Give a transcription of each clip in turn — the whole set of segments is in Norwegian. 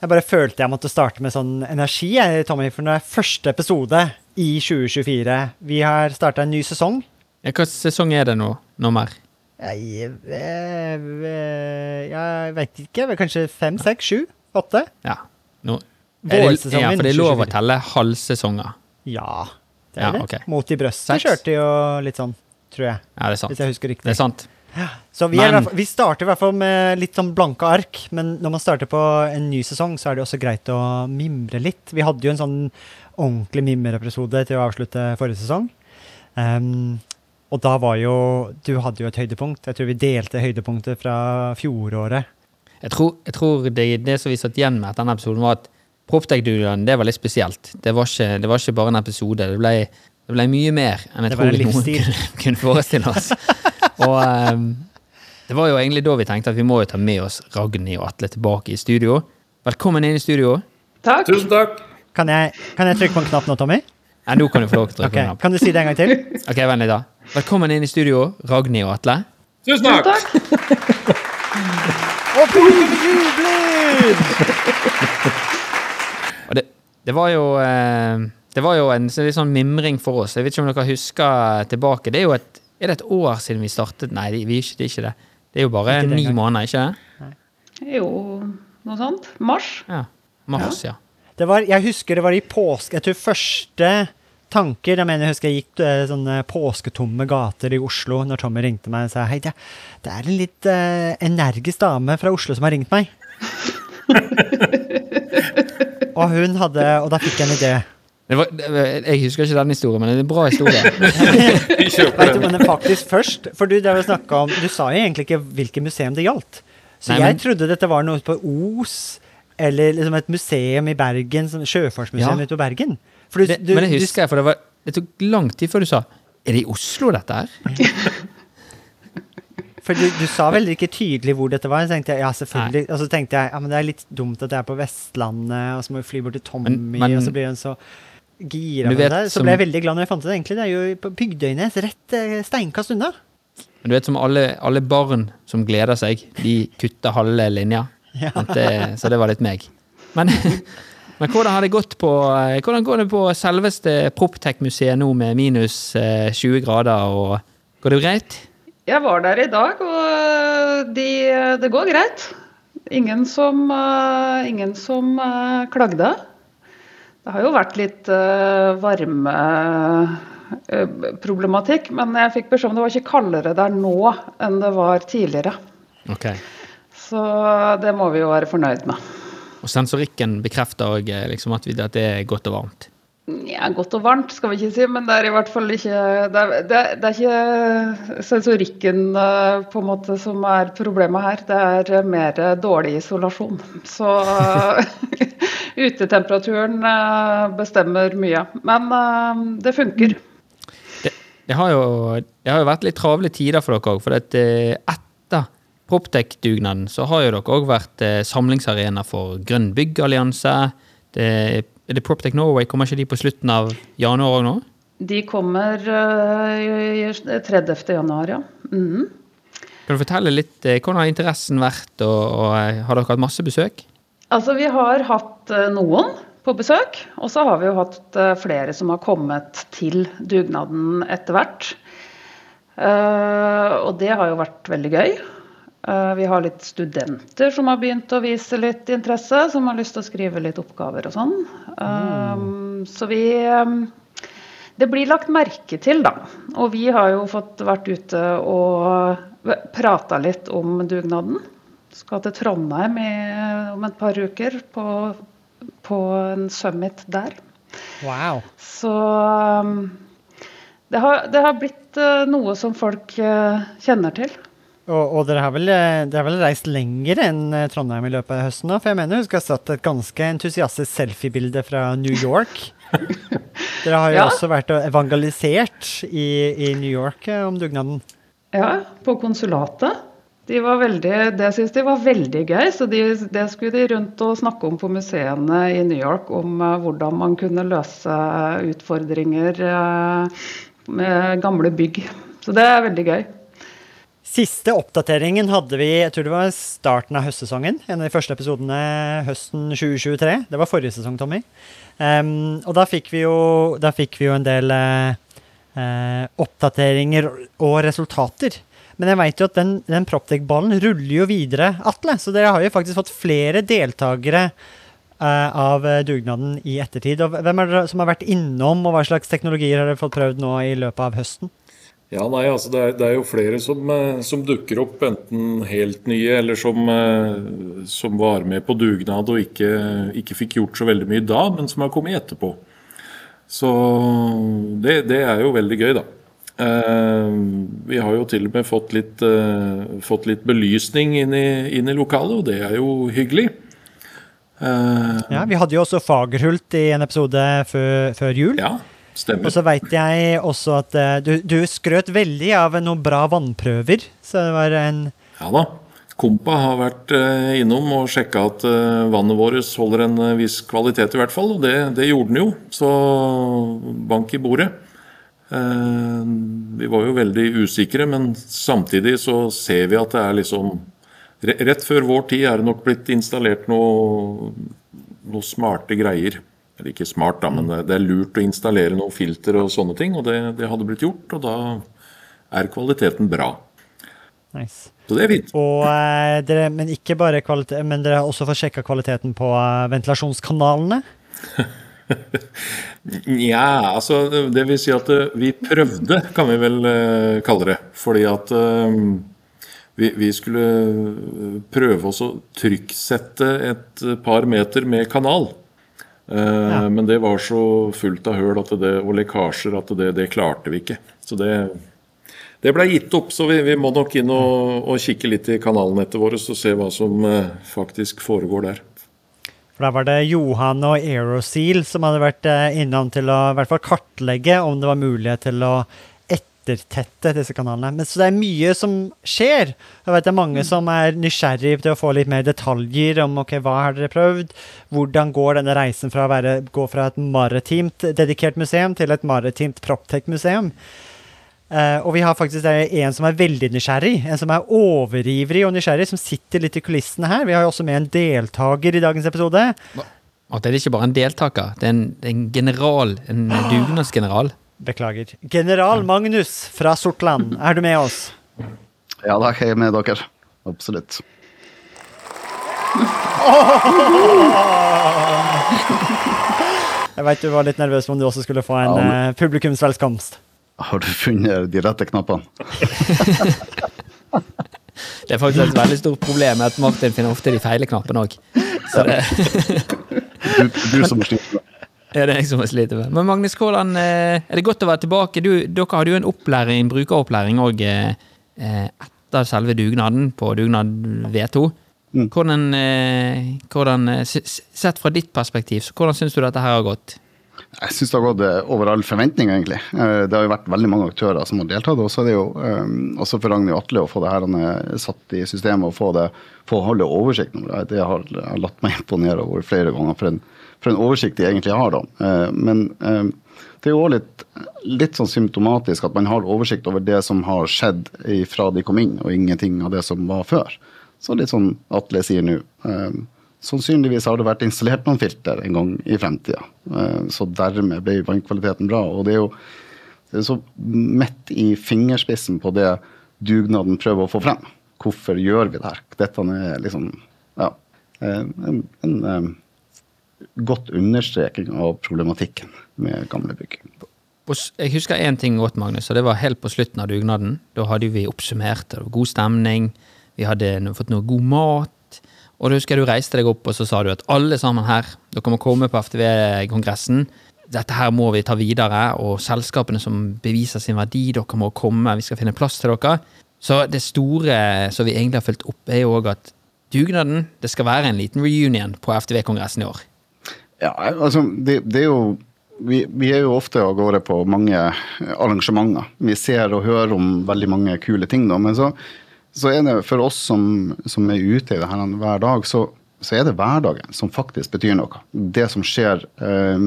Jeg bare følte jeg måtte starte med sånn energi, jeg, Tommy, for det er første episode i 2024. Vi har starta en ny sesong. Hvilken Hva sesong er det nå? Nummer? Jeg, eh, eh, jeg veit ikke. Kanskje fem, seks, sju, åtte? Ja. Nå. Det, ja, for det er lov å telle halvsesonger. Ja, det er Ja, det. Okay. Mot i brøstet kjørte jo litt sånn, tror jeg. Ja, det er sant. Hvis jeg husker riktig. Det er sant. Så vi, Men- er, vi starter i hvert fall med litt sånn blanke ark, men når man starter på en ny sesong, så er det også greit å mimre litt. Vi hadde jo en sånn ordentlig mimreepisode til å avslutte forrige sesong. Um, og da var jo Du hadde jo et høydepunkt. Jeg tror vi delte høydepunktet fra fjoråret. Jeg tror, jeg tror det, det som vi satt igjen med etter denne episoden, var at Proptech-duoen det var litt spesielt. Det var ikke, det var ikke bare en episode. Det ble, det ble mye mer enn jeg tror vi noen kunne, kunne forestille oss. Og um, det var jo egentlig da vi tenkte at vi må jo ta med oss Ragnhild og Atle tilbake i studio. Velkommen inn i studio. Takk. Tusen takk. Kan jeg, kan jeg trykke på en knapp nå, Tommy? Ja, nå kan du få lov til å trykke trykke på en knapp. Kan du si det en gang til? Ok, vent litt da. Velkommen inn i studio, Ragnhild og Atle. Tusen takk. Takk. Og publikum jubler! Og det, det var jo eh, Det var jo en litt sånn mimring for oss. Jeg vet ikke om dere husker tilbake. Det er jo et Er det et år siden vi startet? Nei, det, vi, er ikke- det er ikke det. Det er jo bare det ni måneder, ikke det? Jo, noe sånt. Mars. Ja. Mars, ja. Det var, jeg husker det var i påske Jeg tror første tanker Jeg mener jeg husker jeg gikk eh, sånne påsketomme gater i Oslo når Tommy ringte meg og sa Hei, det, det er en litt uh, energisk dame fra Oslo som har ringt meg. og hun hadde Og da fikk jeg en idé. Det var, jeg husker ikke den historien, men det er en bra historie. Vet du, men faktisk først For du, det var om, du sa jo egentlig ikke hvilket museum det gjaldt. Så Nei, jeg men- trodde dette var noe på Os, eller liksom et museum i Bergen, som Sjøfartsmuseum Ja. ute på Bergen. For du, Det, du, men det husker jeg, for det, var, det tok lang tid før du sa Er det i Oslo, dette her? For du, du sa veldig ikke tydelig hvor dette var. Så tenkte jeg, ja, selvfølgelig. Og så tenkte jeg ja, men det er litt dumt at jeg er på Vestlandet, og så må vi fly bort til Tommy, Men- men- og så blir det en så gira Du på der. Så som- ble jeg veldig glad når jeg fant det. Egentlig, det er jo på Bygdøynes, rett eh, steinkast unna. Men du vet som alle, alle barn som gleder seg, de kutter halve linja. Ja. Det, så det var litt meg. Men, men hvordan har det gått på eh, Hvordan går det på selveste Proptech-museet nå med minus eh, 20 grader, og går det greit? Jeg var der i dag, og de, det går greit. Ingen som, eh, ingen som eh, klagde. Det har jo vært litt uh, varmeproblematikk, men jeg fikk beskjed om det var ikke kaldere der nå enn det var tidligere. Ok. Så det må vi jo være fornøyd med. Og sensorikken bekrefter òg liksom at, at det er godt og varmt. Ja, godt og varmt skal vi ikke si, men det er i hvert fall ikke Det er, det er, det er ikke sensorikken eh, på en måte som er problemet her, det er eh, mer dårlig isolasjon. Så utetemperaturen eh, bestemmer mye. Men eh, det funker. Det, det, har jo, vært litt travle tider for dere òg. For at, eh, etter Proptech-dugnaden så har jo dere òg vært eh, samlingsarena for Grønn byggallianse. Det, er det Proptech Norway? Kommer ikke de på slutten av januar òg nå? De kommer eh, i- i 30. januar, ja. Mm. Kan du fortelle litt uh, hvordan har interessen vært, og, og uh, har dere hatt masse besøk? Altså, vi har hatt eh, noen på besøk, og så har vi jo hatt eh, flere som har kommet til dugnaden etter hvert. Eh, og det har jo vært veldig gøy. Eh, vi har litt studenter som har begynt å vise litt interesse, som har lyst til å skrive litt oppgaver og sånn. Mm. Så vi eh, Det blir lagt merke til, da. Og vi har jo fått vært ute og prata litt om dugnaden. Skal til Trondheim i, om et par uker på, på en summit der. Wow. Så det har, det har blitt noe som folk kjenner til. Og, og dere har vel, eh, dere har vel reist lenger enn eh, Trondheim i løpet av høsten? da, For jeg mener du husker jeg har satt et ganske entusiastisk selfiebilde fra New York. Dere har jo Ja. også vært evangelisert i, i New York eh, om dugnaden. Ja, på konsulatet. De var veldig, det syns de var veldig gøy, så de, det skulle de rundt og snakke om på museene i New York. Om hvordan man kunne løse utfordringer med gamle bygg. Så det er veldig gøy. Siste oppdateringen hadde vi jeg tror det var starten av høstsesongen. En av de første episodene høsten 2023. Det var forrige sesong, Tommy. Um, og da fikk vi jo, fikk vi jo en del eh, oppdateringer og resultater. Men jeg veit jo at den, den Proptech-ballen ruller jo videre, Atle. Så dere har jo faktisk fått flere deltakere uh, av dugnaden i ettertid. Og hvem er det som har vært innom, og hva slags teknologier har dere fått prøvd nå i løpet av høsten? Ja, nei, altså det er, det er jo flere som, eh, som dukker opp, enten helt nye eller som, eh, som var med på dugnad og ikke, ikke fikk gjort så veldig mye da, men som har kommet etterpå. Så det, det er jo veldig gøy, da. Eh, vi har jo til og med fått litt, eh, fått litt belysning inn i, inn i lokalet, og det er jo hyggelig. Eh, Ja, Vi hadde jo også Fagerhult i en episode før, før jul. ja, Og så veit jeg også at eh, du, du skrøt veldig av noen bra vannprøver. Så det var en Ja da. Kompa har vært eh, innom og sjekka at eh, vannet vårt holder en viss kvalitet, i hvert fall. Og det, det gjorde den jo. Så bank i bordet. Vi var jo veldig usikre, men samtidig så ser vi at det er liksom Rett før vår tid er det nok blitt installert noe, noe smarte greier. Eller ikke smart, da, men det, er lurt å installere noen filter og sånne ting. Og det, det hadde blitt gjort, og da er kvaliteten bra. Nice. Så det er fint. Og eh, dere, men ikke bare kvalitet, men dere har også fått sjekka kvaliteten på eh, ventilasjonskanalene. Nja, altså det vil si at eh, vi prøvde, kan vi vel eh, kalle det. Fordi at eh, vi, vi skulle eh, prøve oss å trykksette et par meter med kanal. Eh, Men det var så fullt av høl at det, og lekkasjer at det, det klarte vi ikke. Så det, det ble gitt opp, så vi, vi må nok inn og, og kikke litt i kanalnettet vårt og se hva som eh, faktisk foregår der. For da var det Johan og Aeroseal som hadde vært eh, innom til å i hvert fall kartlegge om det var mulighet til å ettertette disse kanalene. Men så det er mye som skjer. Jeg vet det er mange som er nysgjerrig til å få litt mer detaljer om ok, hva har dere prøvd, hvordan går denne reisen fra å være, gå fra et maritimt dedikert museum til et maritimt proptech-museum. Uh, og vi har faktisk en som er veldig nysgjerrig, en som er overivrig og nysgjerrig, som sitter litt i kulissene her. Vi har jo også med en deltaker i dagens episode. Og det er ikke bare en deltaker, det er en, en general, en dugnadsgeneral. Beklager. General Magnus fra Sortland, er du med oss? Ja da, jeg er med dere. Absolutt. Jeg veit du var litt nervøs om du også skulle få en Ja, men- eh, publikumsvelkomst. Har du funnet de rette knappene? Det er faktisk et veldig stort problem at Martin finner ofte de feile knappene òg. Du, du som styrer er det jeg som sliter med. Men Magnus, hvordan eh, er det godt å være tilbake? Du, dere hadde jo en opplæring, brukeropplæring òg etter selve dugnaden på dugnad V2. Mm. Hvordan, eh, hvordan eh, Sett fra ditt perspektiv, hvordan syns du dette her har gått? Jeg syns det har gått eh, over all forventning, egentlig. Eh, Det har jo vært veldig mange aktører som har deltatt. Og så er det jo eh, også for Ragnhild Atle å få det her satt i systemet og få, det, få holde oversikt over det. Har, latt meg imponere over flere ganger for en, for en oversikt de egentlig har. da. Men det er jo òg litt, litt sånn symptomatisk at man har oversikt over det som har skjedd fra de kom inn, og ingenting av det som var før. Så litt sånn Atle sier nå. Sannsynligvis har det vært installert noen filter en gang i fremtida. Eh, Så dermed ble vannkvaliteten bra. Og det er jo det er så midt i fingerspissen på det dugnaden prøver å få frem. Hvorfor gjør vi det her? Dette er liksom ja, eh, en, en eh, godt understreking av problematikken med gamle bygg. Jeg husker én ting godt, Magnus, og det var helt på slutten av dugnaden. Da hadde vi oppsummert, det var god stemning, vi hadde fått noe god mat. Og da husker jeg du reiste deg opp og så sa du at alle sammen her, dere må komme på FTV-kongressen. Dette her må vi ta videre, og selskapene som beviser sin verdi, dere må komme, vi skal finne plass til dere. Så det store som vi egentlig har fulgt opp, er jo òg at dugnaden Det skal være en liten reunion på FTV-kongressen i år. Ja, altså, det, det er jo vi, vi, er jo ofte av gårde på mange arrangementer. Vi ser og hører om veldig mange kule ting, da. Men så, så er det for oss som, som er ute i det her hver dag, så, så, er det hverdagen som faktisk betyr noe. Det som skjer eh,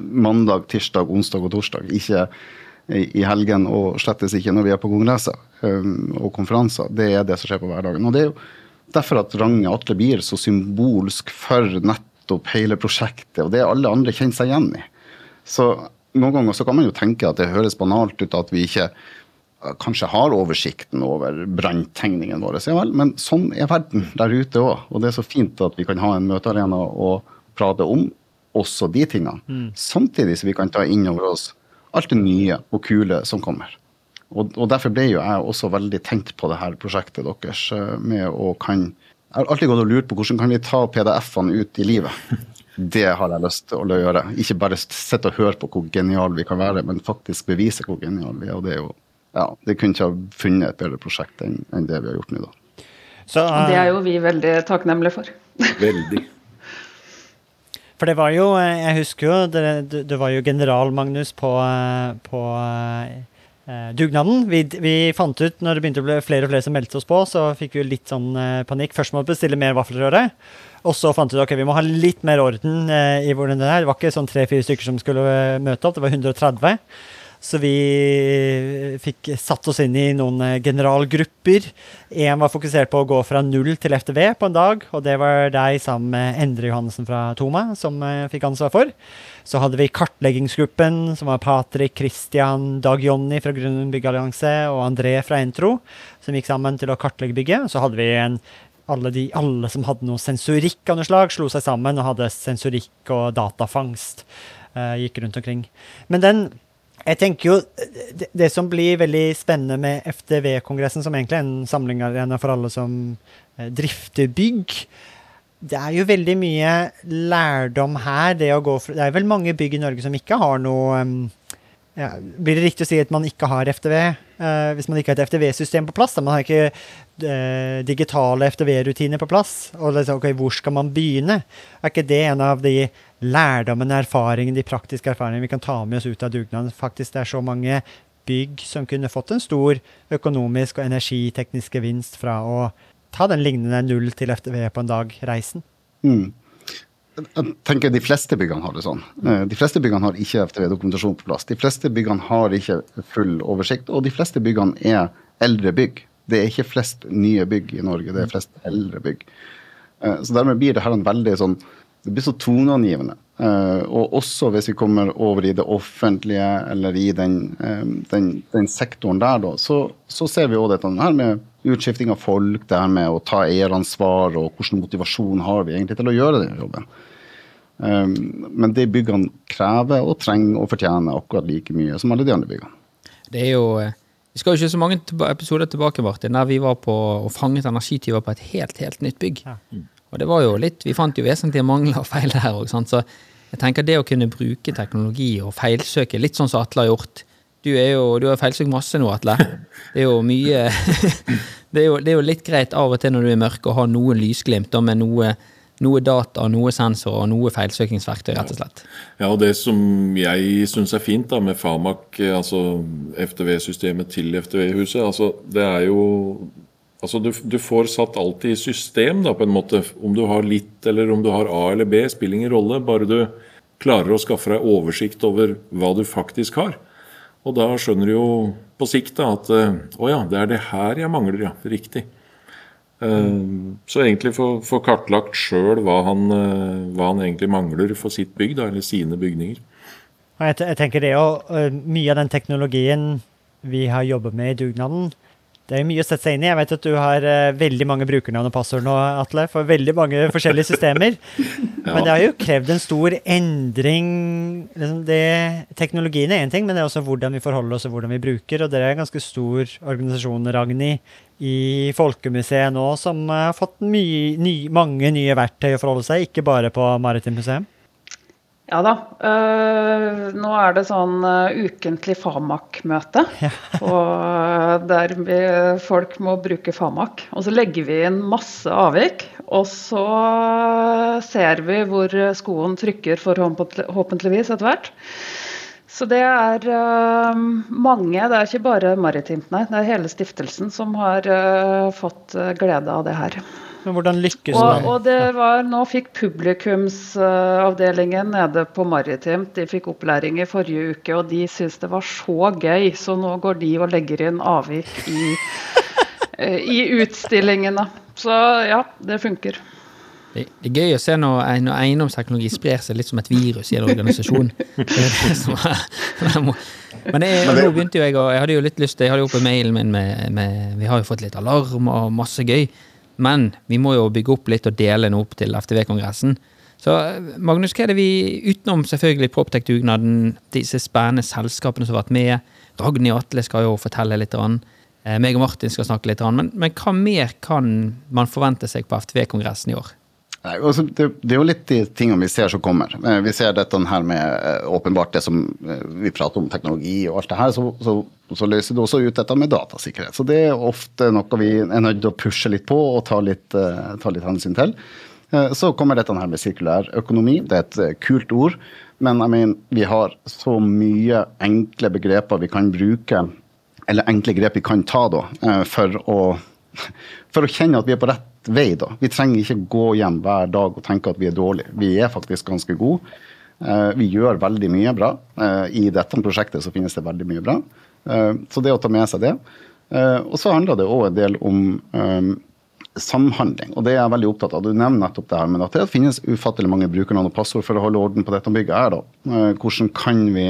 mandag, tirsdag, onsdag og torsdag. Ikke i helgen og slettes ikke når vi er på kongresser eh, og konferanser. Det er det som skjer på hverdagen. Og det er jo derfor at Range Atle blir så symbolsk for nettopp hele prosjektet, og det alle andre kjenner seg igjen i. Så noen ganger så kan man jo tenke at det høres banalt ut at vi ikke kanskje har oversikten over branntegningene våre. Ja vel, men sånn er verden der ute òg. Og det er så fint at vi kan ha en møtearena og prate om også de tingene. Mm. Samtidig som vi kan ta inn over oss alt det nye og kule som kommer. Og, og, Derfor ble jo jeg også veldig tenkt på det her prosjektet deres. Eh, med å kan, Jeg har alltid gått og lurt på hvordan kan vi ta PDF-ene ut i livet. Det har jeg lyst til å gjøre. Ikke bare sitte og høre på hvor genial vi kan være, men faktisk bevise hvor genial vi er. og Det er jo, ja, de kunne ikke ha funnet et bedre prosjekt enn, enn det vi har gjort nå. da. Så, uh, det er jo vi veldig takknemlige for. Veldig. For det var jo eh, Jeg husker jo det, det var jo general Magnus på, eh, på uh, dugnaden. Vi, vi, fant ut når det begynte å bli flere og flere som meldte oss på, så fikk vi jo litt sånn uh, panikk. Først må vi bestille mer vaffelrøre. Og så fant vi ut ok, vi må ha litt mer orden i hvordan det er. Det var ikke sånn tre-fire stykker som skulle møte opp, det var 130. Så vi fikk satt oss inn i noen eh, generalgrupper. Én var fokusert på å gå fra null til FTV på en dag, og det var deg sammen med Endre Johannessen fra Toma som eh, fikk ansvar for. Så hadde vi kartleggingsgruppen, som var Patrick, Christian, Dag Jonny fra Grunnen byggeallianse og André fra Entro, som gikk sammen til å kartlegge bygget. Så hadde vi en alle, de, alle som hadde noe sensorikk av noe slag, slo seg sammen og hadde sensorikk og datafangst. Uh, gikk rundt omkring. Men den jeg tenker jo, det, som blir veldig spennende med FDV-kongressen, som egentlig er en samlingarena for alle som eh, drifter bygg, det er jo veldig mye lærdom her. Det, for, det er vel mange bygg i Norge som ikke har noe um, ja, Blir det riktig å si at man ikke har FDV? Uh, hvis man ikke har et FDV-system på plass? Da man har ikke uh, digitale FDV-rutiner på plass? Og liksom, okay, hvor skal man begynne? Er ikke det en av de lærdommen, erfaringen, de praktiske erfaringene vi kan ta med oss ut av dugnaden. Faktisk det er så mange bygg som kunne fått en stor økonomisk og energiteknisk gevinst fra å ta den lignende null til FTV på en dag-reisen. Mm. Jeg tenker De fleste byggene har det sånn. Eh, de fleste byggene har ikke FTV-dokumentasjon på plass. De fleste byggene har ikke full oversikt, og de fleste byggene er eldre bygg. Det er ikke flest nye bygg i Norge, det er flest eldre bygg. Eh, så dermed blir det her en veldig sånn det blir så toneangivende. Uh, og også hvis vi kommer over i det offentlige eller i den, uh, den, den sektoren der, da, så, så ser vi òg dette her med utskifting av folk, det her med å ta eieransvar og hvilken motivasjon har vi egentlig til å gjøre den jobben. Um, men det byggene krever og trenger og fortjener akkurat like mye som alle de andre byggene. Det er jo vi skal jo ikke så mange episoder tilbake, Martin, der vi var på og fanget energityver på et helt, helt nytt bygg. Ja. Og det var jo litt, Vi fant jo vesentlige mangler og feil der òg. Så jeg tenker det å kunne bruke teknologi og feilsøke, litt sånn som Atle har gjort Du, er jo, du har feilsøkt masse nå, Atle. Det er jo mye det, er jo, det er jo litt greit av og til når du er i mørket, å ha noe lysglimt med noe, noe data, noe sensor og noe feilsøkingsverktøy, rett og slett. Ja, og det som jeg syns er fint da med Famac, altså FTV-systemet til FTV-huset, altså det er jo Altså du, du, får satt alt i system, da, på en måte. Om du har litt eller om du har A eller B, spiller ingen rolle. Bare du klarer å skaffe deg oversikt over hva du faktisk har. Og da skjønner du jo på sikt da, at eh, å ja, det er det her jeg mangler, ja. Riktig. Mm. så egentlig få, kartlagt sjøl hva, uh, hva, han egentlig mangler for sitt bygg, da, eller sine bygninger. Jeg, tenker det jo, Mye av den teknologien vi har jobbet med i dugnaden, det er mye å sette seg inn i. Jeg vet at du har uh, veldig mange brukernavn og passord nå, Atle, for veldig mange forskjellige systemer. ja. Men det har jo krevd en stor endring. Liksom det, teknologien er én ting, men det er også hvordan vi forholder oss og hvordan vi bruker. Og dere er en ganske stor organisasjon, Ragnhild, i Folkemuseet nå, som har fått mye, ny, mange nye verktøy å forholde seg, ikke bare på Maritimt museum. Ja da. Uh, nå er det sånn uh, ukentlig Famak-møte. Ja. der vi, folk må bruke Famak. Og så legger vi inn masse avvik. Og så ser vi hvor skoen trykker, forhåpentligvis etter hvert. Så det er uh, mange, det er ikke bare maritimt, nei. Det er hele stiftelsen som har fått glede av det her. Men hvordan lykkes og, Og det var, Nå fikk publikumsavdelingen nede på Maritimt de fikk opplæring i forrige uke, og de syntes det var så gøy. Så nå går de og legger inn avvik i, eh, i utstillingene. Så ja, det funker. Det, er gøy å se når, når eiendomsteknologi sprer seg litt som et virus i en organisasjon. Men jeg, nå begynte jo jeg, å jeg hadde jo litt lyst Jeg hadde jo oppe mailen min med, med Vi har jo fått litt alarm og masse gøy. Men vi må jo bygge opp litt og dele noe opp til FTV-kongressen. Så Magnus, hva er det vi, utenom selvfølgelig Proptech-dugnaden, disse spennende selskapene som har vært med, Ragnhild Atle skal jo fortelle litt, eh, meg og Martin skal snakke litt, men, men hva mer kan man forvente seg på FTV-kongressen i år? Nei, altså, det, det, er jo litt de tingene vi ser som kommer. Eh, vi ser dette her med eh, åpenbart det som eh, vi prater om, teknologi og alt det her. Så, så, så løser det også ut dette med datasikkerhet. Så det er ofte noe vi er nødt til å pushe litt på og ta litt, ta litt hensyn til. Så kommer dette her med sirkulær økonomi. Det er et kult ord. Men jeg mener, vi har så mye enkle begreper vi kan bruke, eller enkle grep vi kan ta da, for å, for å kjenne at vi er på rett vei. da. Vi trenger ikke gå hjem hver dag og tenke at vi er dårlige. Vi er faktisk ganske gode. Eh, vi gjør veldig mye bra. Eh, I dette prosjektet så finnes det veldig mye bra. Eh, så det å ta med seg det. Og så handler det òg en del om samhandling, og det er jeg veldig opptatt av. Du nevner nettopp det her men at det finnes ufattelig mange brukernavn og passord for å holde orden på dette bygget her. da. Hvordan kan vi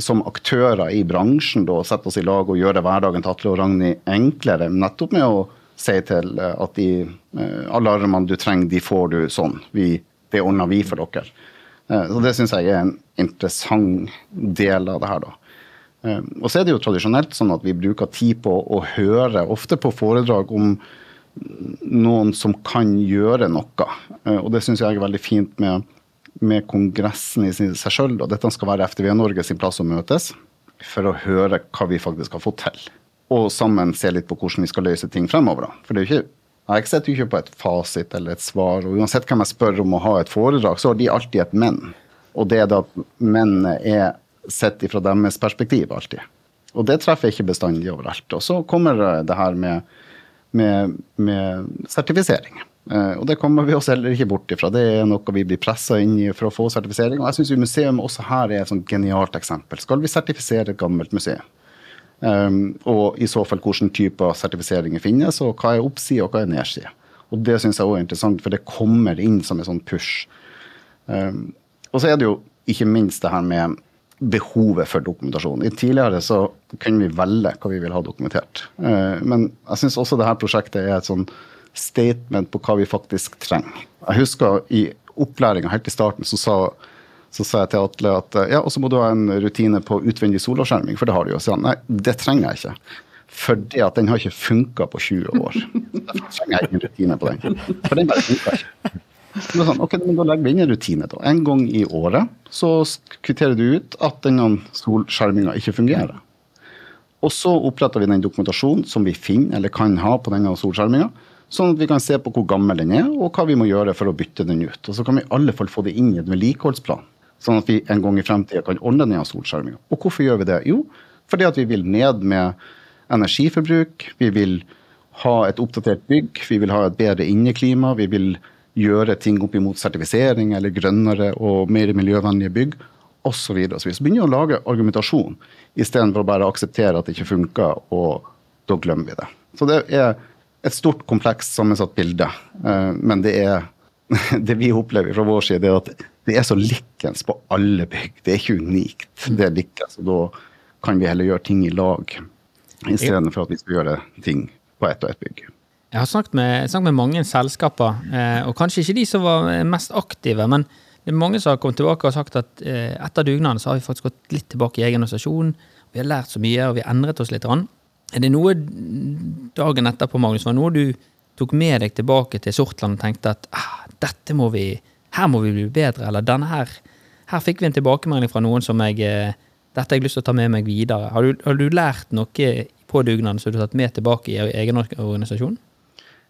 som aktører i bransjen da, sette oss i lag og gjøre hverdagen til Atle og Ragnhild enklere, nettopp med å si til eh, at de eh, alarmene du trenger, de får du sånn. Vi, det ordner vi for dere. Eh, så Det syns jeg er en interessant del av det her. da. Og så er det jo tradisjonelt sånn at vi bruker tid på å høre, ofte på foredrag om noen som kan gjøre noe. Og det syns jeg er veldig fint med, med kongressen i seg sjøl. Dette skal være FTV Norge sin plass å møtes for å høre hva vi faktisk har fått til og sammen se litt på hvordan vi skal løse ting fremover. For det er jo ikke, jeg setter jo ikke på et fasit eller et svar. og Uansett hvem jeg spør om å ha et foredrag, så har de alltid et men. Og det er det at mennene er sett fra deres perspektiv alltid. Og det treffer ikke bestandig overalt. Og så kommer det her med, med, med sertifisering. Uh, og det kommer vi oss heller ikke bort ifra. Det er noe vi blir pressa inn i for å få sertifisering. Og jeg syns museum også her er et sånt genialt eksempel. Skal vi sertifisere et gammelt museum? Um, og i så fall hvilken type sertifiseringer finnes, og hva er oppside og hva er nedside. Og Det syns jeg også er interessant, for det kommer inn som en sånn push. Um, og så er det jo ikke minst det her med behovet for dokumentasjon. I Tidligere så kunne vi velge hva vi vil ha dokumentert. Uh, men jeg syns også det her prosjektet er et sånn statement på hva vi faktisk trenger. Jeg husker i opplæringa helt i starten så sa så sa jeg til Atle at ja, og så må du ha en rutine på utvendig solavskjerming, for det har du jo. Så han nei, det trenger jeg ikke. Fordi at den har ikke funka på 20 år. Derfor trenger jeg ingen rutine på den. For den bare funka ikke. Så sånn, ok, men Da legger vi inn en rutine. da. En gang i året så kvitterer du ut at denne solskjerminga ikke fungerer. Og så oppretter vi den dokumentasjonen som vi finner eller kan ha på denne solskjerminga. Sånn at vi kan se på hvor gammel den er, og hva vi må gjøre for å bytte den ut. Og så kan vi i alle fall få det inn i en vedlikeholdsplan. Sånn at vi en gang i fremtida kan ordne ned solskjerminga. Og hvorfor gjør vi det? Jo, fordi at vi vil ned med energiforbruk. Vi vil ha et oppdatert bygg. Vi vil ha et bedre inneklima. Vi vil gjøre ting opp imot sertifisering eller grønnere og mer miljøvennlige bygg osv. Så, så vi begynner å lage argumentasjon istedenfor å bare akseptere at det ikke funker, og da glemmer vi det. Så det er et stort, komplekst sammensatt bilde. Eh, men det er det vi opplever fra vår side, er at det er så likens på alle bygg. Det er ikke unikt. Det er likens, og Da kan vi heller gjøre ting i lag, istedenfor at vi skal gjøre ting på ett og ett bygg. Jeg har snakket med, snakket med mange selskaper, eh, og kanskje ikke de som var mest aktive. men det er mange som har kommet tilbake og sagt at eh, etter dugnaden så har vi faktisk gått litt tilbake i egen organisasjon. Vi har lært så mye, og vi har endret oss litt. Er det noe dagen etterpå, Magnus, var noe du tok med deg tilbake til Sortland og tenkte at ah, dette må vi her må vi bli bedre, eller denne her her fikk vi en tilbakemelding fra noen som jeg eh, Dette har jeg lyst til å ta med meg videre. Har du, har du lært noe på dugnaden som du har tatt med tilbake i egen organisasjon?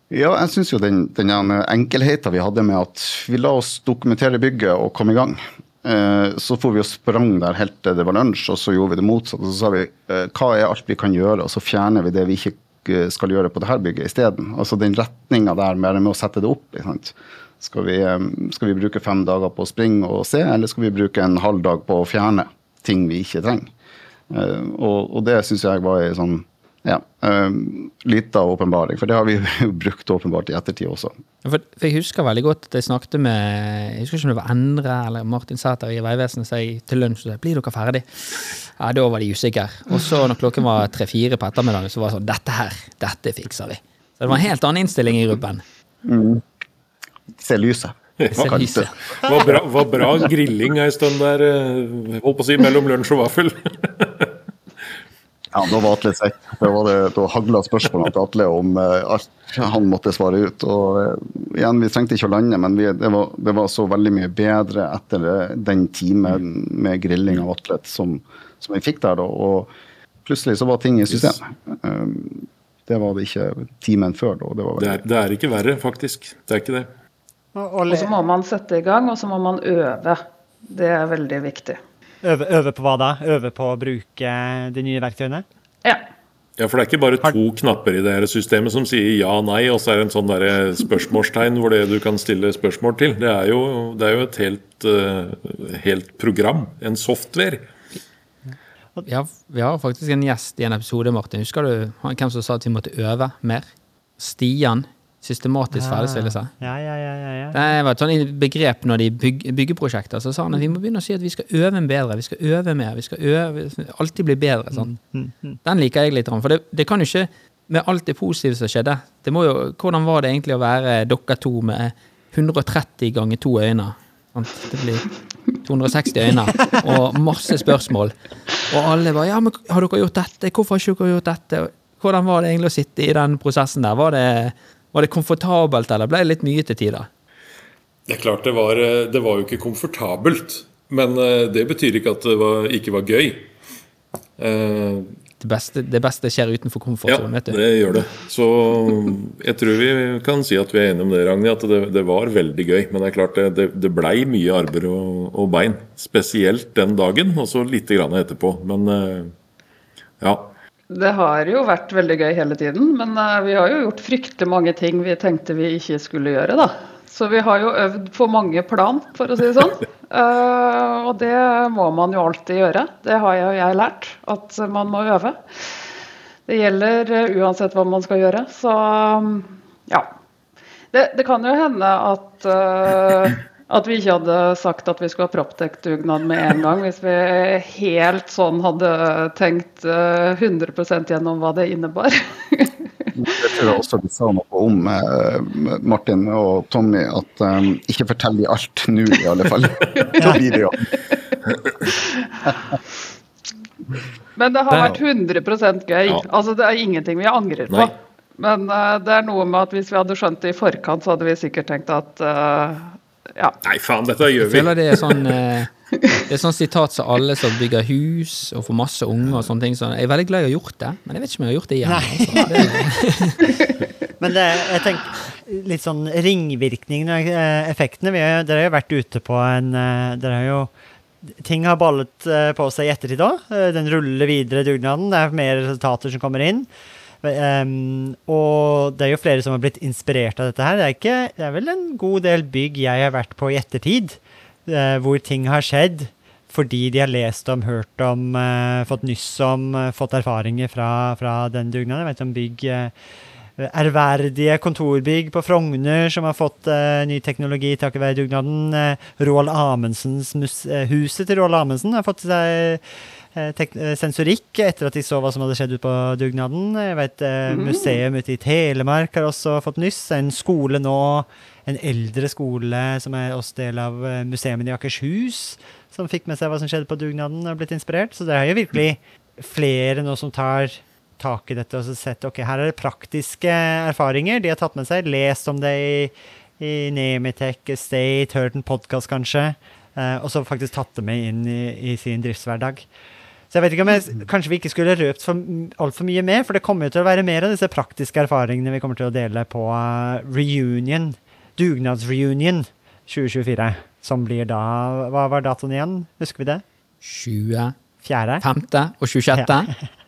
Ja, jeg syns jo den, den enkelheten vi hadde med at vi la oss dokumentere bygget og komme i gang. Eh, så får vi og sprang der helt til det var lunsj, og så gjorde vi det motsatte. Så sa vi eh, hva er alt vi kan gjøre, og så fjerner vi det vi ikke skal gjøre på dette bygget isteden. Altså den retninga der med, å sette det opp. Skal vi, skal vi bruke fem dager på å springe og se, eller skal vi bruke en halv dag på å fjerne? ting vi ikke trenger. Uh, og, og, det syns jeg var ei sånn ja, lita åpenbaring, for det har vi jo brukt åpenbart i ettertid også. For, for, Jeg husker veldig godt at jeg snakket med jeg husker ikke om det var Endre eller Martin Sæter i Vegvesenet til lunsj og sa blir dere ferdig? Ja, Da var de usikre. Og så når klokken var tre-fire på ettermiddagen, så var det sånn dette her, dette fikser vi. Så det var en helt annen innstilling i gruppen. Mm. Se lyset. Kanskje. Var bra, var bra grilling ei stund der, eh, holdt på å si, mellom lunsj og vaffel. ja, da var Atle svett. Da, var det, da hagla spørsmålene til Atle om uh, alt han måtte svare ut. Og uh, igjen, vi trengte ikke å lande, men vi, det, var, det, var, så veldig mye bedre etter den timen med grilling av atlet som, som vi fikk der. Da. Og plutselig så var ting i system. Det var det ikke timen før. Da. Det, det, er, det er ikke verre, faktisk. Det er ikke det. Og så må man sette i gang, og så må man øve. Det er veldig viktig. Øve, øve, på hva da? Øve på å bruke de nye verktøyene? Ja. Ja, For det er ikke bare to knapper i det her systemet som sier ja og nei, og så er det en sånn der spørsmålstegn hvor det du kan stille spørsmål til. Det er jo, det er jo et helt, uh, helt, program. En software. Vi har, vi har, faktisk en gjest i en episode, Martin. Husker du hvem som sa at vi måtte øve mer? Stian Systematisk ferdigstillelse. Ja, ja, ja, ja, Det var et sånt begrep når de byg, byggeprosjekter. Så sa han at vi må begynne å si at vi skal øve bedre, vi skal øve mer. vi skal øve, Alltid bli bedre. Sånn. Mm, mm, mm. Den liker jeg litt. For det, det, kan jo ikke med alt det positive som skjedde det må jo, Hvordan var det egentlig å være dere to med 130 ganger to øyne? Det blir 260 øyne og masse spørsmål. Og alle bare 'Ja, men har dere gjort dette? Hvorfor har ikke dere gjort dette?' Hvordan var det egentlig å sitte i den prosessen der? Var det var det komfortabelt, eller ble det litt mye til tider? Det er klart, det var, eh, det var jo ikke komfortabelt. Men eh, det betyr ikke at det var, ikke var gøy. Eh, det beste, det beste skjer utenfor komfortsonen, ja, vet du. Ja, det gjør det. Så jeg tror vi kan si at vi er enige om det, Ragnhild. At det, det, var veldig gøy. Men det er klart, det, det blei mye armer og, og, bein. Spesielt den dagen, og så lite grann etterpå. Men ja. Det har jo vært veldig gøy hele tiden, men uh, vi har jo gjort fryktelig mange ting vi tenkte vi ikke skulle gjøre, da. Så vi har jo øvd på mange plan, for å si det sånn. Uh, og det må man jo alltid gjøre. Det har jo jeg lært, at man må øve. Det gjelder uh, uansett hva man skal gjøre. Så um, ja. Det, det, kan jo hende at at vi ikke hadde sagt at vi skulle ha Proptec-dugnad med en gang, hvis vi helt sånn hadde tenkt 100 eh, gjennom hva det innebar. det tror jeg også vi sa noe om, eh, Martin og Tommy, at um, ikke fortell de alt nå, i alle fall. Da blir det jo Men det har vært 100% gøy. Altså, det er ingenting vi angrer på. Men uh, det er noe med at hvis vi hadde skjønt det i forkant, så hadde vi sikkert tenkt at uh, ja. Nei, faen, dette gjør vi. Jeg føler det er sånn eh, Det er sånn sitat som alle som bygger hus og får masse unger og sånne ting. Så jeg er veldig glad jeg har gjort det, men jeg vet ikke om jeg har gjort det igjen. Altså. Det, men det, jeg tenker litt sånn ringvirkningene, eh, effektene vi har, Dere har jo vært ute på en eh, Dere har jo Ting har ballet på seg i ettertid òg. Den ruller videre, dugnaden. Det er mer resultater som kommer inn. Um, og det er jo flere som har blitt inspirert av dette her. Det er, ikke, det er vel en god del bygg jeg har vært på i ettertid, uh, hvor ting har skjedd fordi de har lest om, hørt om, uh, fått nyss om, uh, fått erfaringer fra, fra den dugnaden. Jeg vet om bygg ærverdige kontorbygg på Frogner som har fått ny teknologi takket være dugnaden. Roald Amundsens Huset til Roald Amundsen har fått seg sensorikk etter at de så hva som hadde skjedd ute på dugnaden. Jeg vet eh, mm. Museum ute i Telemark har også fått nyss. En skole nå, en eldre skole som er også del av museet i Akershus, som fikk med seg hva som skjedde på dugnaden, og blitt inspirert. Så det er jo virkelig flere nå som tar tak i dette og sett ok, her er det praktiske erfaringer de har tatt med seg. Lest om det i, i Nemitech State, hørt en podkast kanskje. eh, og så faktisk tatt det med inn i, i sin driftshverdag. Så jeg vet ikke om jeg, Kanskje vi ikke skulle røpt for, altfor mye mer, for det kommer jo til å være mer av disse praktiske erfaringene vi kommer til å dele på uh, reunion, dugnadsreunion 2024. Som blir da Hva var datoen igjen? Husker vi det? 25. Fjerde? og 26.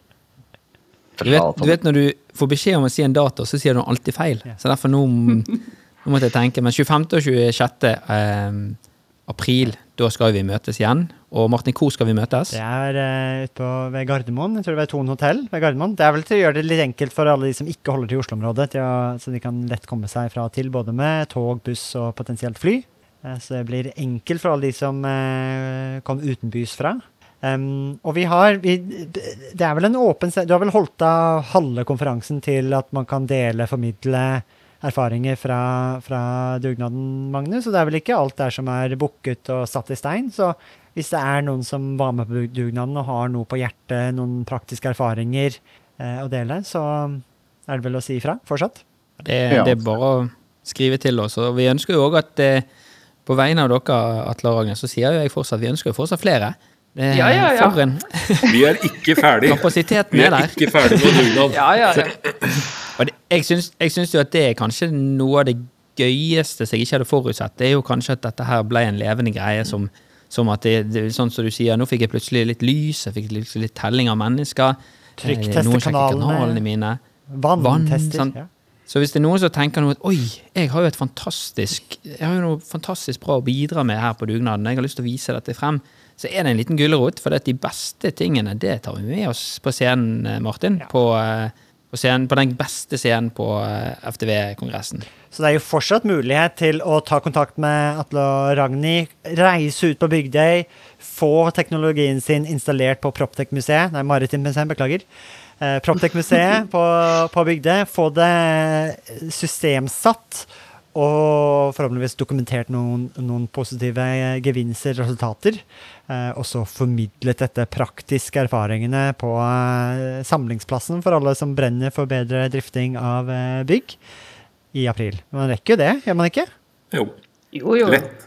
Du vet, du vet når du får beskjed om å si en dato, så sier du alltid feil. Ja. Så derfor nå, nå måtte jeg tenke. Men 25. og 26. Eh, april, da skal vi møtes igjen. Og Martin, hvor skal vi møtes? Det er uh, ute ved Gardermoen. Jeg tror det er Thon hotell ved Gardermoen. Det er vel til å gjøre det litt enkelt for alle de som ikke holder til Oslo-området, så de kan lett komme seg fra og til, både med tog, buss og potensielt fly. Eh, Så det blir enkelt for alle de som uh, kom utenbys fra. Um, og vi har vi, Det er vel en åpen Du har vel holdt av halve konferansen til at man kan dele, formidle erfaringer fra, fra dugnaden, Magnus. Og det er vel ikke alt der som er booket og satt i stein. Så hvis det er noen som var med på dugnaden og har noe på hjertet, noen praktiske erfaringer eh, å dele, så er det vel å si ifra fortsatt. Det, det er bare å skrive til oss. Og vi ønsker jo òg at eh, på vegne av dere, Atle og Ragnar, så sier jo jeg fortsatt vi ønsker jo fortsatt flere. Det, Ja, ja, ja. En Vi er ikke ferdig. kapasiteten Vi er er der. ikke ferdig med dugnad. Ja, ja, ja. Og det, jeg, syns, jo at det er kanskje noe av det gøyeste som jeg ikke hadde forutsett. Det er jo kanskje at dette her ble en levende greie som, som at det, det, sånn som du sier, nå fikk jeg plutselig litt lys, jeg fikk litt telling av mennesker. Trykkteste Eh, kanalene mine. Vanntester. Vann, ja. Så hvis det er noen som tenker noe at oi, jeg har jo et fantastisk jeg har jo noe fantastisk bra å bidra med her på dugnaden, jeg har lyst til å vise dette frem, så er det en liten gulrot. For de beste tingene, det tar vi med oss på scenen, Martin. Martin. På, eh, på, scenen, på den beste scenen på eh, FTV-kongressen. Så det er jo fortsatt mulighet til å ta kontakt med Atle og Ragnhild, reise ut på Bygdøy, få teknologien sin installert på Proptech-museet, nei, Maritimt museum, beklager. Eh, Proptech-museet på, på Bygdøy, få det systemsatt og forhåpentligvis dokumentert noen, noen positive eh, gevinster, resultater. Eh, og så formidlet dette praktiske erfaringene på eh, samlingsplassen for alle som brenner for bedre drifting av eh, bygg i april. Man rekker jo det, gjør man ikke? Jo. Jo, jo. Lett.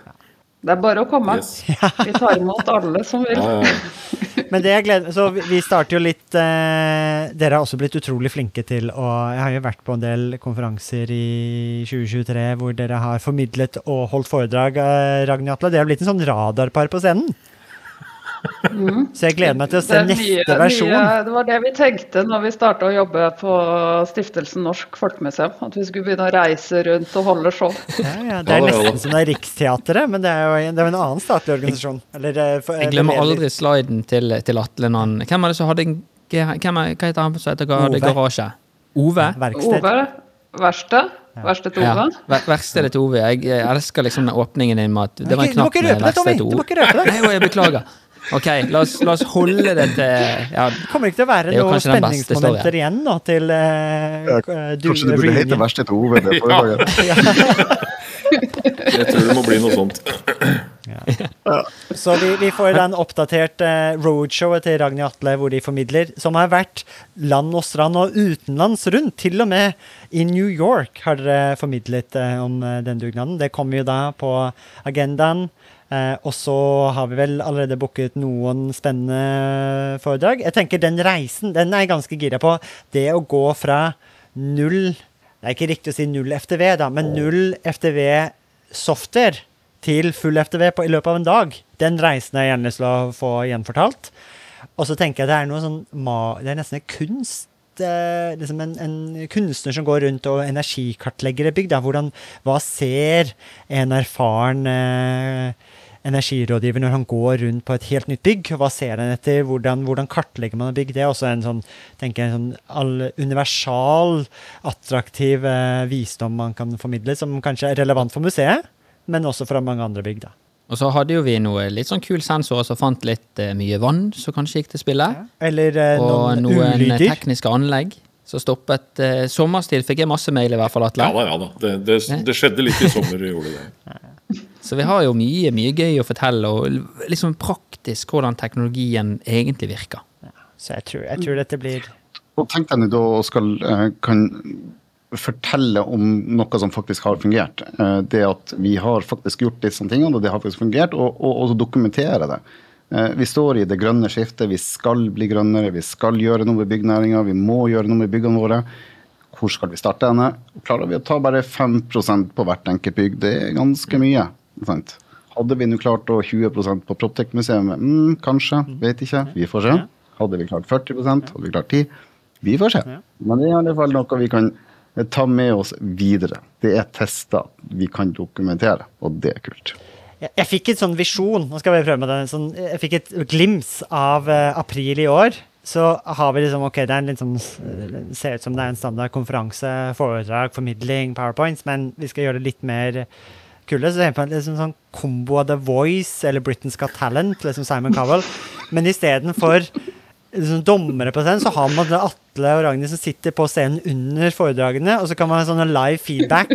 Det er bare å komme. Yes. Vi tar imot alle som vil. Ja, ja. Men det jeg gleder Så vi- vi starter jo litt eh, Dere har også blitt utrolig flinke til å Jeg har jo vært på en del konferanser i 2023 hvor dere har formidlet og holdt foredrag, eh, Ragnhild Atle. Det har blitt en sånn radarpar på scenen. Så jeg gleder meg til å se neste mye- versjon. mye- det var det vi tenkte når vi starta å jobbe på Stiftelsen Norsk Folkemuseum. At vi skulle begynne å reise rundt og holde show. Ja, ja, det er nesten som det er Riksteatret, men det er jo det er en annen statlig organisasjon. Eller, eh, for- Jeg glemmer aldri sliden til, til Atle Nann. Hvem er det som hadde en hvem er, Hva heter han som heter Ove. garasje? Ove? Verksted. Ove, verksted. Verkstedet til Ove. Ja, Verkstedet til Ove. Jeg, jeg elsker liksom den åpningen din med at det var en knapp med verkstedet til Du må Ove. ikke røpe det! Nei, jeg beklager. Ok, la oss, la oss holde det til ja, Det kommer ikke til å være noen spenningsmomenter igjen da, til uh, Ja, eh, du- Kanskje det burde hete verste til Ove. Det foredraget. Jeg tror det må bli noe sånt. Så vi, vi får den oppdaterte eh, roadshowet til Ragnhild Atle, hvor de formidler, som har vært land og strand og utenlands rundt. Til og med i New York har dere formidlet om den dugnaden. Det kommer jo da på agendaen. Eh, og så har vi vel allerede booket noen spennende foredrag. Jeg tenker den reisen, den er jeg ganske gira på. Det å gå fra null Det er ikke riktig å si null FTV, da, men null FTV software til full FTV på, i løpet av en dag. Den reisen har jeg gjerne lyst til å få gjenfortalt. Og så tenker jeg det er noe sånn Det er nesten en kunst eh, liksom en, en kunstner som går rundt og energikartlegger et bygg. Hva ser en erfaren eh, energirådgiver når han går rundt på et helt nytt bygg? Hva ser han etter? Hvordan, hvordan kartlegger man et bygg? Det er også en sånn, tenker jeg, en sånn all, universal, attraktiv eh, visdom man kan formidle, som kanskje er relevant for museet, men også fra mange andre bygg. da. Og så hadde jo vi noe litt sånn kul sensorer som fant litt eh, mye vann som kanskje gikk til spille. Eller eh, Og noen noen ulyder. tekniske anlegg som stoppet eh, Sommerstid fikk jeg masse mail i hvert fall, Atle. Ja da, ja da. Det, det, det skjedde litt i sommer, gjorde det. Så vi har jo mye, mye gøy å fortelle, og liksom praktisk hvordan teknologien egentlig virker. Så jeg tror, jeg tror dette blir Og tenk deg da, skal, eh, kan fortelle om noe som faktisk har fungert. Eh, det at vi har faktisk gjort disse tingene, og det har faktisk fungert, og, og, og dokumentere det. Eh, vi står i det grønne skiftet, vi skal bli grønnere, vi skal gjøre noe med byggnæringa, vi må gjøre noe med byggene våre. Hvor skal vi starte henne? Klarer vi å ta bare 5% på hvert enkelt bygg? Det er ganske mye. Sant? Hadde vi nå klart å 20 på Proptech-museet? Mm, kanskje, vet ikke. Vi får se. Hadde vi klart 40% Hadde vi klart 10 Vi får se. Men det er i alle fall noe vi kan ta med oss videre. Det er tester vi kan dokumentere, og det er kult. Jeg, fikk et sånn visjon, nå skal vi prøve med det, sånn, jeg fikk et glims av uh, april i år. Så har vi liksom, ok, det er en litt sånn, ser ut som det er en standard konferanse, foredrag, formidling, powerpoints, men vi skal gjøre det litt mer kulde. Så det er liksom sånn kombo av The Voice eller Britain's Got Talent, liksom Simon Cowell. Men istedenfor liksom, dommere på scenen, så har man Atle og Ragnhild som sitter på scenen under foredragene, og så kan man ha sånne live feedback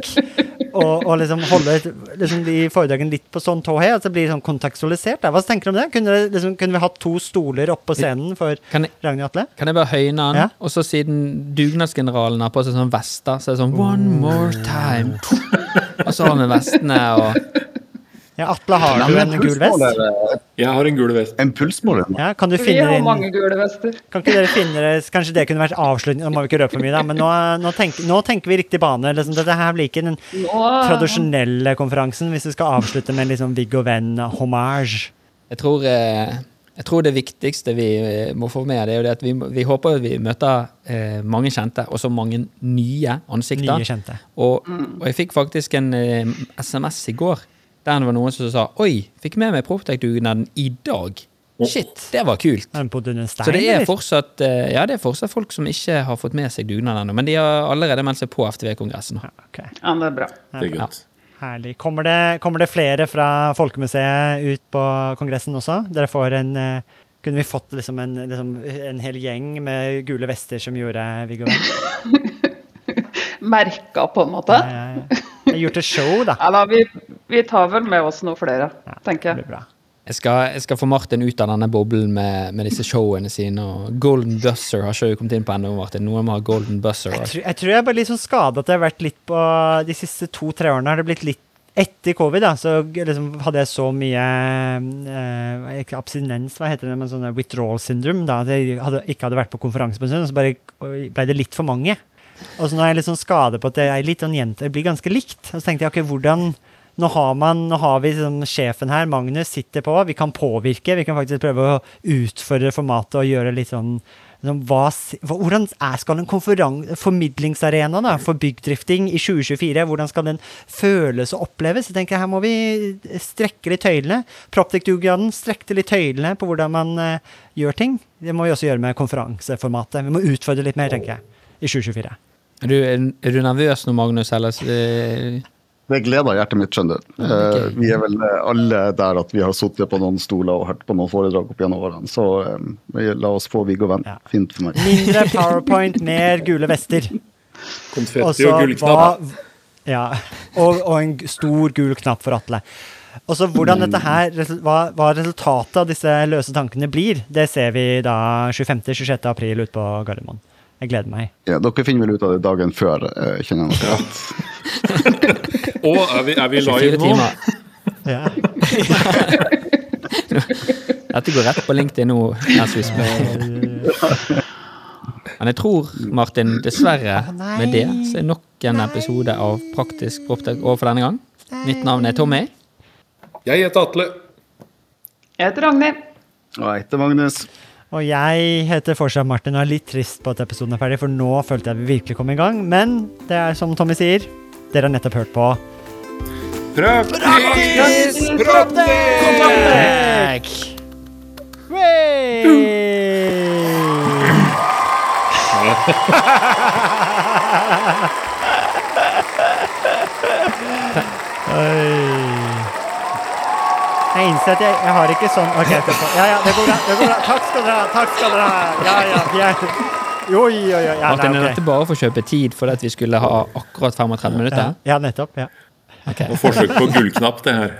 og, og liksom holde liksom, de foredragene litt på sånn tå at det blir sånn kontekstualisert. Hva tenker du om det? Kunne, liksom, kunne vi hatt to stoler oppå scenen for kan jeg, Ragnhild Atle? Kan jeg bare høyne den? Ja? Og så siden dugnadsgeneralen har på seg sånn vester, så er det sånn One more time. Og så har vi vestene og ja, Atle, har du en gul vest? Jeg har en gul vest. En pulsmåler? Ja, kan du finne Vi har mange gule vester. Kan ikke dere finne Kanskje det kunne vært avslutning, nå må vi ikke røpe for mye, da, men nå, nå, tenker, nå tenker vi riktig bane. Liksom, dette her blir ikke den tradisjonelle konferansen, hvis vi skal avslutte med en liksom Viggo Venn-hommage. Jeg tror eh, jeg tror det viktigste vi eh, må få med, det er jo det at vi, vi håper vi møter eh, mange kjente, og så mange nye ansikter. Nye kjente. Og, og jeg fikk faktisk en eh, SMS i går der det var noen som sa 'oi, fikk med meg Proptech-dugnaden i dag'. Shit, det var kult. Stein, så det er, fortsatt, eh, ja, det er fortsatt folk som ikke har fått med seg dugnaden ennå. Men de har allerede meldt seg på FTV-kongressen. Ja, okay. ja, det er bra. Det er godt. Herlig. Kommer det, kommer det, flere fra Folkemuseet ut på kongressen også? Dere får en eh, Kunne vi fått liksom en, liksom en, hel gjeng med gule vester som gjorde Viggo? Merka, på en måte? Ja, ja, ja. Gjort et show, da. Ja, da vi, vi, tar vel med oss noen flere, tenker jeg. Det blir bra. Jeg skal, jeg skal, få Martin ut av denne boblen med, med, disse showene sine. og Golden Buzzer har ikke kommet inn på ennå, Martin. Noen må ha Golden Buzzer. Jeg tror, jeg tror jeg er bare litt sånn skada at det har vært litt på de siste to-tre årene. har det blitt litt etter covid da, så liksom hadde jeg så mye eh, Ikke abstinens, hva heter det, men sånn withdrawal syndrome. da, At jeg hadde, ikke hadde vært på konferanse på en stund, og så bare ble det litt for mange. Og så nå er jeg litt sånn skade på at jeg er litt sånn jente, jeg blir ganske likt. Og så tenkte jeg ok, hvordan nå har, man, nå har vi sånn, sjefen her, Magnus, sitter på. Vi kan påvirke. Vi kan faktisk prøve å utfordre formatet og gjøre litt sånn, sånn hva, Hvordan er, skal en formidlingsarena da, for byggdrifting i 2024 hvordan skal den føles og oppleves? Jeg tenker Her må vi strekke litt tøylene. Proptic-dugnaden strekte litt tøylene på hvordan man uh, gjør ting. Det må vi også gjøre med konferanseformatet. Vi må utfordre litt mer, tenker jeg, i 2024. Er du, er du nervøs nå, Magnus? Eller? Det gleder hjertet mitt, skjønner du. Okay. Uh, vi er vel alle der at vi har sittet på noen stoler og hørt på noen foredrag opp gjennom årene. Så um, la oss få Viggo Venn. Ja. Fint for meg. Mindre powerpoint, mer gule vester. Konfetti Også, og gullknapp. Ja, og, og, en stor gul knapp for Atle. Og så Hvordan dette her, hva, hva, resultatet av disse løse tankene blir, det ser vi da 25.-26. april ute på Gardermoen. Jeg gleder meg. Ja, Dere finner vel ut av det dagen før, eh, kjenner jeg nok rett. Og er vi, er vi live nå? Ja. Dette går rett på LinkedIn nå. Men jeg tror, Martin, dessverre med det så er nok en episode av Praktisk Proptek over for denne gang. Mitt navn er Tommy. Jeg heter Atle. Jeg heter Ragnhild. Og jeg heter Magnus. Og jeg heter fortsatt Martin og er litt trist på at episoden er ferdig, for nå følte jeg vi virkelig kom i gang. Men det er som Tommy sier, dere har nettopp hørt på Praktisk Proptek! Jeg innser at jeg, jeg har ikke sånn OK, ja, ja, det går bra. det går bra. Takk skal dere ha. Takk skal dere ha. Ja, ja, jeg, jo, jo, jo, ja, Martin, er dette bare for å kjøpe tid fordi at vi skulle ha akkurat 35 minutter? Ja, nettopp. ja. Okay. Og forsøk på gullknapp, det her.